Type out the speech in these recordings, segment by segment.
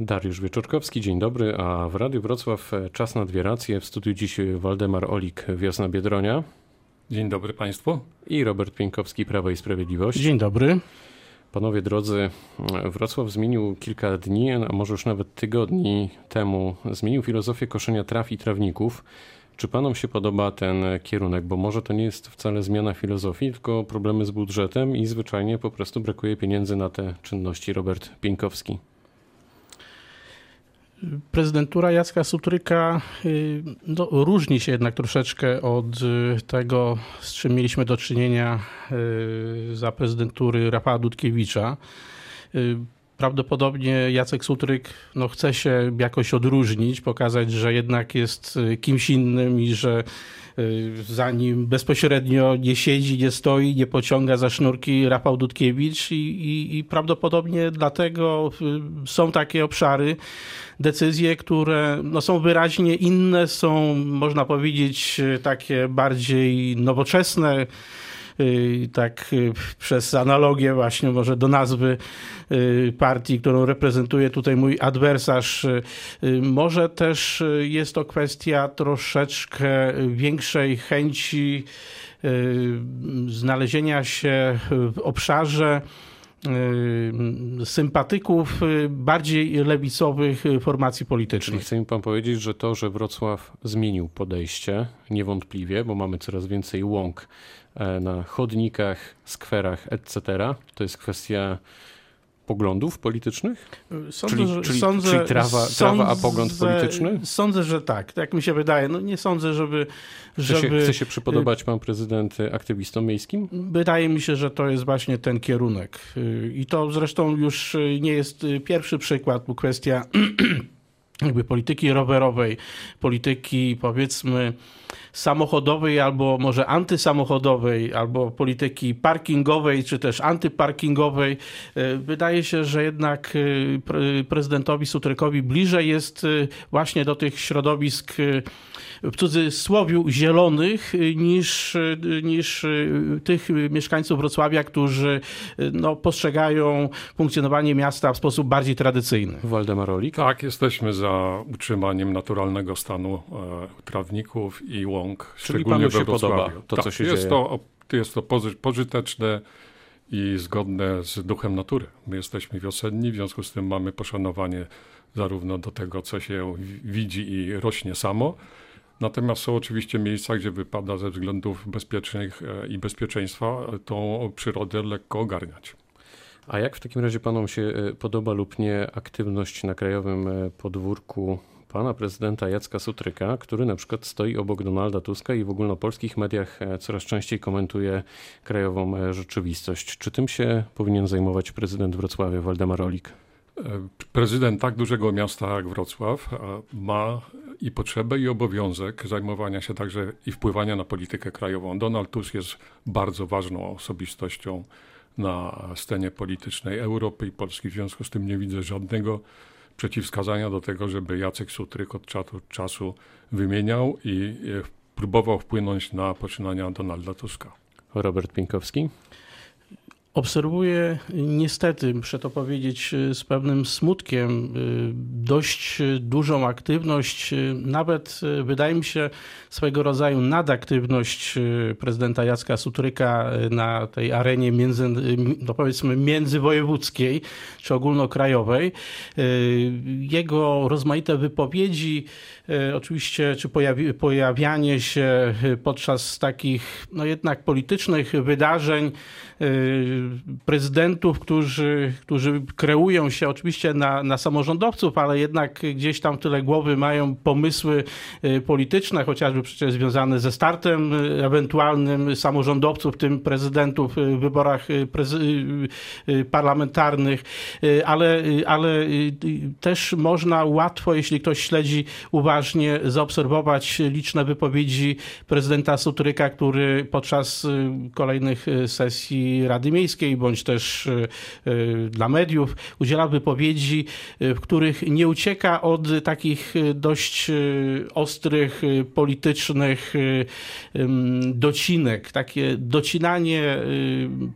Dariusz Wieczorkowski, dzień dobry, a w Radiu Wrocław czas na dwie racje. W studiu dziś Waldemar Olik, Wiosna Biedronia. Dzień dobry Państwu. I Robert Pieńkowski, Prawo i Sprawiedliwość. Dzień dobry. Panowie drodzy, Wrocław zmienił kilka dni, a może już nawet tygodni temu, zmienił filozofię koszenia traw i trawników. Czy panom się podoba ten kierunek? Bo może to nie jest wcale zmiana filozofii, tylko problemy z budżetem i zwyczajnie po prostu brakuje pieniędzy na te czynności. Robert Pieńkowski. Prezydentura Jacka Sutryka y, no, różni się jednak troszeczkę od y, tego, z czym mieliśmy do czynienia y, za prezydentury Rafała Dudkiewicza. Prawdopodobnie Jacek Sutryk no, chce się jakoś odróżnić, pokazać, że jednak jest kimś innym i że za nim bezpośrednio nie siedzi, nie stoi, nie pociąga za sznurki Rafał Dudkiewicz i, i, i prawdopodobnie dlatego są takie obszary, decyzje, które no, są wyraźnie inne, są można powiedzieć takie bardziej nowoczesne y, tak y, przez analogię właśnie może do nazwy y, partii, którą reprezentuje tutaj mój adwersarz. Może też jest to kwestia troszeczkę większej chęci znalezienia się w obszarze Y, sympatyków y, bardziej lewicowych formacji politycznych. Chce mi pan powiedzieć, że to, że Wrocław zmienił podejście, niewątpliwie, bo mamy coraz więcej łąk na chodnikach, skwerach, etc., to jest kwestia poglądów politycznych? Sądzę, czyli, czyli, sądzę, czyli trawa, trawa, a pogląd polityczny? Sądzę, że tak. Tak mi się wydaje. No nie sądzę, żeby... żeby chce, się, chce się przypodobać pan prezydent aktywistom miejskim? Wydaje mi się, że to jest właśnie ten kierunek. I to zresztą już nie jest pierwszy przykład, bo kwestia jakby polityki rowerowej, polityki powiedzmy samochodowej albo może antysamochodowej, albo polityki parkingowej, czy też antyparkingowej. E, wydaje się, że jednak e, prezydentowi Sutrykowi bliżej jest e, właśnie do tych środowisk w cudzysłowie zielonych niż, niż tych mieszkańców Wrocławia, którzy no, postrzegają funkcjonowanie miasta w sposób bardziej tradycyjny. Waldemar Olik? Tak, jesteśmy za utrzymaniem naturalnego stanu e, trawników i łąk, Czyli szczególnie się podoba to, tak, co się jest dzieje. To, jest to pożyteczne i zgodne z duchem natury. My jesteśmy wiosenni, w związku z tym mamy poszanowanie zarówno do tego, co się widzi i rośnie samo, Natomiast są oczywiście miejsca, gdzie wypada ze względów bezpiecznych e, i bezpieczeństwa tą przyrodę lekko ogarniać. A jak w takim razie panom się e, podoba lub nie aktywność na krajowym e, podwórku pana prezydenta Jacka Sutryka, który na przykład stoi obok Donalda Tuska i w ogólnopolskich mediach coraz częściej komentuje krajową rzeczywistość. Czy tym się powinien zajmować prezydent Wrocławia Waldemar Olik? Prezydent tak dużego miasta jak Wrocław ma i potrzebę, i obowiązek zajmowania się także i wpływania na politykę krajową. Donald Tusk jest bardzo ważną osobistością na scenie politycznej Europy i Polski. W związku z tym nie widzę żadnego przeciwwskazania do tego, żeby Jacek Sutryk od czasu wymieniał i próbował wpłynąć na poczynania Donalda Tuska. Robert Pienkowski. Obserwuję niestety, muszę to powiedzieć z pewnym smutkiem, y, dość dużą aktywność, y, nawet y, wydaje mi się swego rodzaju nadaktywność prezydenta Jacka Sutryka na tej arenie między, no powiedzmy międzywojewódzkiej czy ogólnokrajowej. Jego rozmaite wypowiedzi, oczywiście, czy pojawi, pojawianie się podczas takich no jednak politycznych wydarzeń, prezydentów, którzy, którzy kreują się oczywiście na, na samorządowców, ale jednak gdzieś tam tyle głowy mają pomysły y, polityczne, chociażby przecież związane ze startem y, ewentualnym samorządowców, tym prezydentów w wyborach y, parlamentarnych, ale, ale też można łatwo, jeśli ktoś śledzi uważnie, zaobserwować liczne wypowiedzi prezydenta Sutryka, który podczas kolejnych sesji Rady Miejskiej bądź też e, e, dla mediów udziela wypowiedzi, e, w których nie ucieka od takich dość ostrych politycznych docinek. Takie docinanie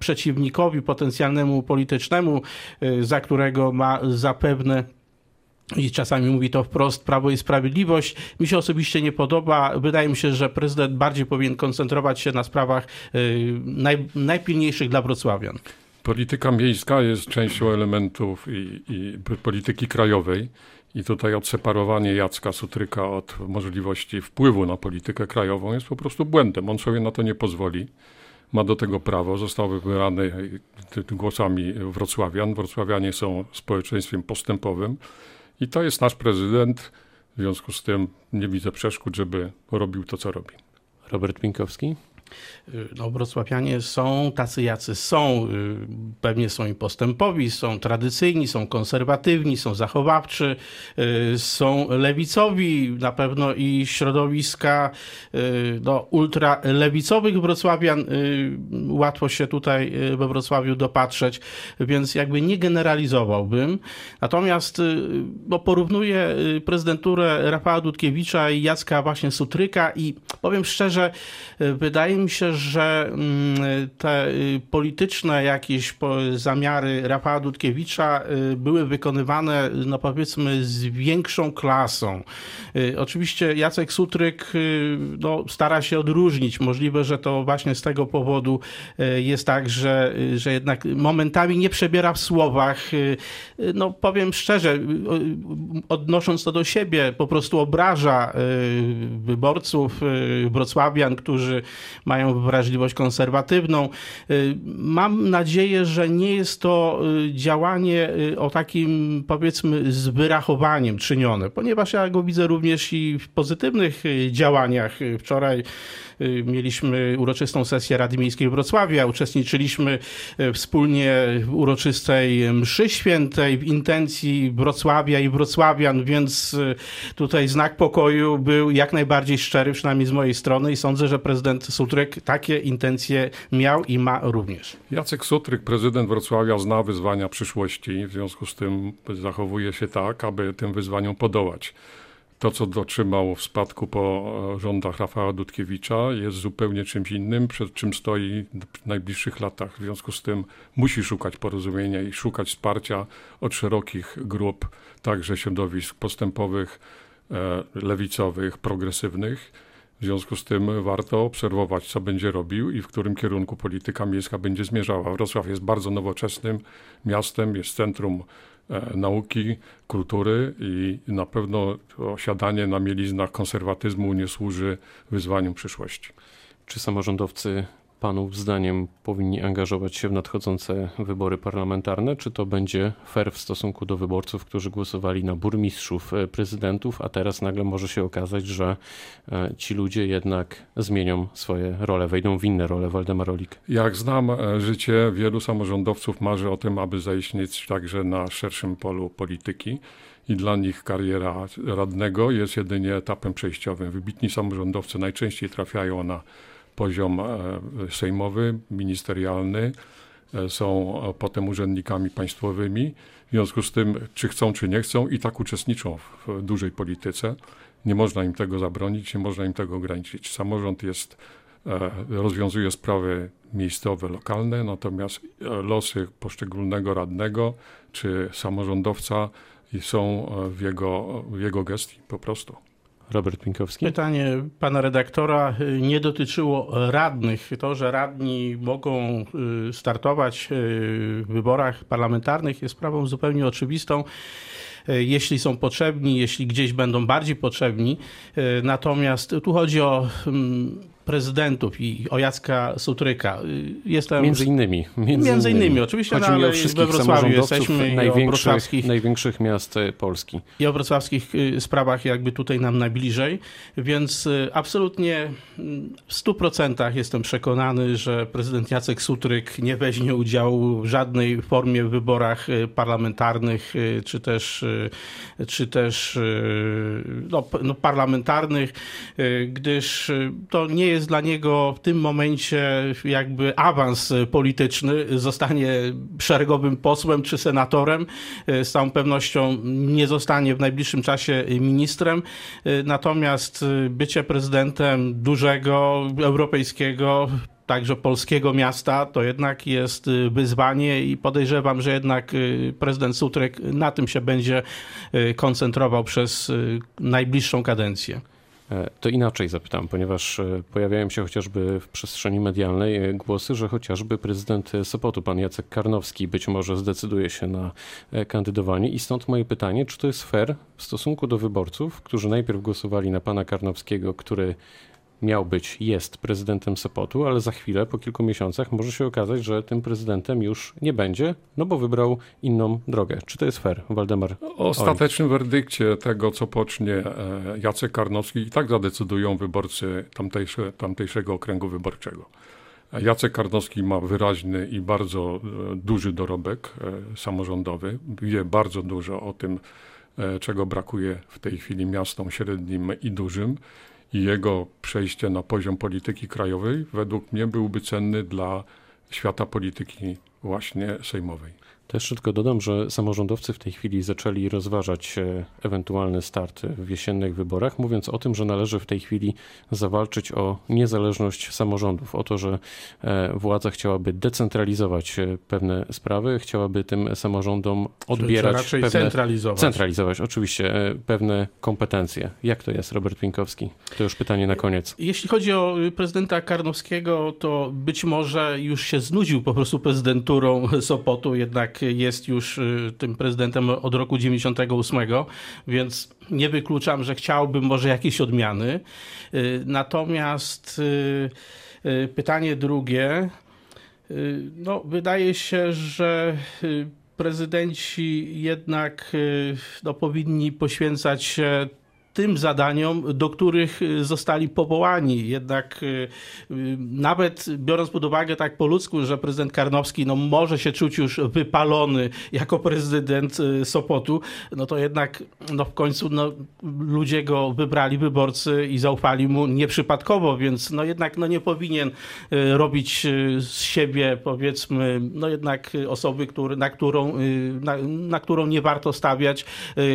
przeciwnikowi potencjalnemu politycznemu, za którego ma zapewne i czasami mówi to wprost Prawo i Sprawiedliwość. Mi się osobiście nie podoba. Wydaje mi się, że prezydent bardziej powinien koncentrować się na sprawach naj, najpilniejszych dla Wrocławian. Polityka miejska jest częścią elementów i, i polityki krajowej. I tutaj odseparowanie Jacka Sutryka od możliwości wpływu na politykę krajową jest po prostu błędem. On sobie na to nie pozwoli. Ma do tego prawo. Został wybrany głosami wrocławian. Wrocławianie są społeczeństwem postępowym. I to jest nasz prezydent. W związku z tym nie widzę przeszkód, żeby robił to, co robi. Robert Pinkowski. No, wrocławianie są tacy, jacy są. Y, pewnie są i postępowi, są tradycyjni, są konserwatywni, są zachowawczy, y, są lewicowi. Na pewno i środowiska y, no, ultralewicowych wrocławian łatwo się tutaj we Wrocławiu dopatrzeć, więc jakby nie generalizowałbym. Natomiast no, porównuję prezydenturę Rafała Dudkiewicza i Jacka właśnie Sutryka i powiem szczerze, wydaje mi się, że mm, te y, polityczne jakieś zamiary Rafała Dudkiewicza y, były wykonywane, no powiedzmy, z większą klasą. Y, oczywiście Jacek Sutryk no, stara się odróżnić. Możliwe, że to właśnie z tego powodu jest tak, że, że jednak momentami nie przebiera w słowach. No powiem szczerze, odnosząc to do siebie, po prostu obraża wyborców wrocławian, którzy mają wrażliwość konserwatywną. Y, mam nadzieję, że nie jest to y, działanie y, o takim powiedzmy z wyrachowaniem czynione, ponieważ ja go widzę również i w pozytywnych działaniach. Wczoraj mieliśmy uroczystą sesję Rady Miejskiej Wrocławia, uczestniczyliśmy wspólnie w uroczystej mszy świętej w intencji Wrocławia i wrocławian, więc tutaj znak pokoju był jak najbardziej szczery, przynajmniej z mojej strony i sądzę, że prezydent Sutrek takie intencje miał i ma również. Jacek Sutryk, prezydent Wrocławia, zna wyzwania przyszłości, w związku z tym zachowuje się tak, aby tym wyzwaniom podołać. To, co dotrzymał w spadku po rządach Rafała Dudkiewicza, jest zupełnie czymś innym, przed czym stoi w najbliższych latach. W związku z tym musi szukać porozumienia i szukać wsparcia od szerokich grup, także środowisk postępowych, e, lewicowych, progresywnych w związku z tym warto obserwować, co będzie robił i w którym kierunku polityka miejska będzie zmierzała. Wrocław jest bardzo nowoczesnym miastem, jest centrum e, nauki, kultury i na pewno osiadanie na mieliznach konserwatyzmu nie służy wyzwaniom przyszłości. Czy samorządowcy Panów zdaniem powinni angażować się w nadchodzące wybory parlamentarne? Czy to będzie fair w stosunku do wyborców, którzy głosowali na burmistrzów, e, prezydentów, a teraz nagle może się okazać, że e, ci ludzie jednak zmienią swoje role, wejdą w inne role? Waldemar Olik. Jak znam e, życie, wielu samorządowców marzy o tym, aby zaistnieć także na szerszym polu polityki i dla nich kariera radnego jest jedynie etapem przejściowym. Wybitni samorządowcy najczęściej trafiają na poziom e, sejmowy, ministerialny, e, są potem urzędnikami państwowymi. W związku z tym, czy chcą, czy nie chcą, i tak uczestniczą w dużej polityce. Nie można im tego zabronić, nie można im tego ograniczyć. Samorząd jest, e, rozwiązuje sprawy miejscowe, lokalne, natomiast losy poszczególnego radnego czy samorządowca są w jego, w jego gestii po prostu. Robert Pinkowski. Pytanie pana redaktora y, nie dotyczyło radnych. To, że radni mogą y, startować y, w wyborach parlamentarnych jest sprawą zupełnie oczywistą jeśli są potrzebni, jeśli gdzieś będą bardziej potrzebni. Natomiast tu chodzi o mm, prezydentów i o Jacka Sutryka. Jestem... Między innymi. Między, między innymi. innymi. Oczywiście Chodzi no, mi o wszystkich we Wrocławiu jesteśmy największych, największych miast e, Polski. I o wrocławskich e, sprawach jakby tutaj nam najbliżej, więc absolutnie mm, w stu procentach jestem przekonany, że prezydent Jacek Sutryk nie weźmie udziału w żadnej formie w wyborach parlamentarnych, czy też, czy też no, no parlamentarnych, gdyż to nie jest dla niego w tym momencie jakby awans polityczny, zostanie szeregowym posłem czy senatorem. Z całą pewnością nie zostanie w najbliższym czasie ministrem. Natomiast bycie prezydentem dużego, europejskiego, także polskiego miasta, to jednak jest wyzwanie i podejrzewam, że jednak prezydent Sutrek na tym się będzie koncentrował przez najbliższą kadencję. E, to inaczej zapytam, ponieważ e, pojawiają się chociażby w przestrzeni medialnej e, głosy, że chociażby prezydent Sopotu, pan Jacek Karnowski, być może zdecyduje się na kandydowanie. I stąd moje pytanie, czy to jest fair w stosunku do wyborców, którzy najpierw głosowali na pana Karnowskiego, który miał być, jest prezydentem Sopotu, ale za chwilę, po kilku miesiącach, może się okazać, że tym prezydentem już nie będzie, no bo wybrał inną drogę. Czy to jest fair, Waldemar? O ostatecznym werdykcie tego, co pocznie e, Jacek Karnowski, i tak zadecydują wyborcy tamtejsze, tamtejszego okręgu wyborczego. Jacek Karnowski ma wyraźny i bardzo e, duży dorobek e, samorządowy. Wie bardzo dużo o tym, czego brakuje w tej chwili miastom średnim i dużym i jego przejście na poziom polityki krajowej według mnie byłby cenny dla świata polityki właśnie sejmowej. Też tylko dodam, że samorządowcy w tej chwili zaczęli rozważać e, ewentualny start w jesiennych wyborach, mówiąc o tym, że należy w tej chwili zawalczyć o niezależność samorządów, o to, że e, władza chciałaby decentralizować e, pewne sprawy, chciałaby tym samorządom odbierać raczej pewne, centralizować. centralizować, oczywiście pewne kompetencje. Jak to jest, Robert Pinkowski? To już pytanie na koniec. Jeśli chodzi o prezydenta Karnowskiego, to być może już się znudził po prostu prezydenturą Sopotu, jednak jest już y, tym prezydentem od roku 98, więc nie wykluczam, że chciałbym może jakieś odmiany. Y, natomiast y, pytanie drugie, no wydaje się, że prezydenci jednak no, powinni poświęcać się tym zadaniom, do których y, zostali powołani. Jednak y, y, nawet biorąc pod uwagę tak po ludzku, że prezydent Karnowski no, może się czuć już wypalony jako prezydent Sopotu, no to jednak no, w końcu no, ludzie go wybrali, wyborcy i zaufali mu nieprzypadkowo, więc no, jednak no, nie powinien robić z siebie powiedzmy no jednak osoby, który, na, którą, na, na którą nie warto stawiać,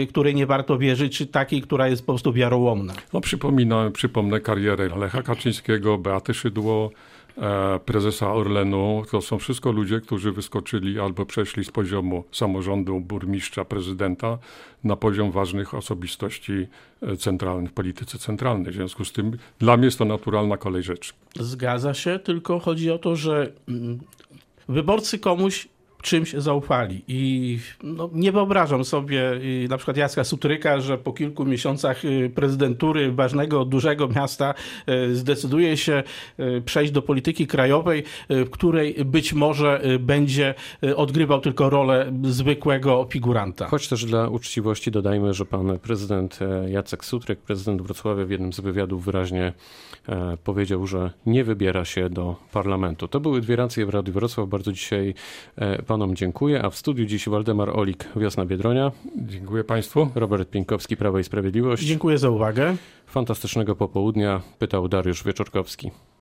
której nie warto wierzyć, czy takiej, która jest po prostu wiarołomna. No przypominam, przypomnę karierę Lecha Kaczyńskiego, Beaty Szydło, e, prezesa Orlenu. To są wszystko ludzie, którzy wyskoczyli albo przeszli z poziomu samorządu, burmistrza, prezydenta na poziom ważnych osobistości e, centralnych w polityce centralnej. W związku z tym dla mnie jest to naturalna kolej rzeczy. Zgadza się, tylko chodzi o to, że mm, wyborcy komuś czymś zaufali. I no, nie wyobrażam sobie y, na przykład Jacka Sutryka, że po kilku miesiącach y, prezydentury ważnego, dużego miasta y, zdecyduje się przejść do polityki krajowej, w której być może będzie odgrywał tylko rolę zwykłego figuranta. Choć też dla uczciwości dodajmy, że pan prezydent e, Jacek Sutryk, prezydent Wrocławia w jednym z wywiadów wyraźnie e, powiedział, że nie wybiera się do parlamentu. To były dwie racje w Radiu Wrocław. Bardzo dzisiaj e, pan panom dziękuję, a w studiu dziś Waldemar Olik, Wiosna Biedronia. Dziękuję państwu. Robert Pienkowski, Prawo i Sprawiedliwość. Dziękuję za uwagę. Fantastycznego popołudnia, pytał Dariusz Wieczorkowski.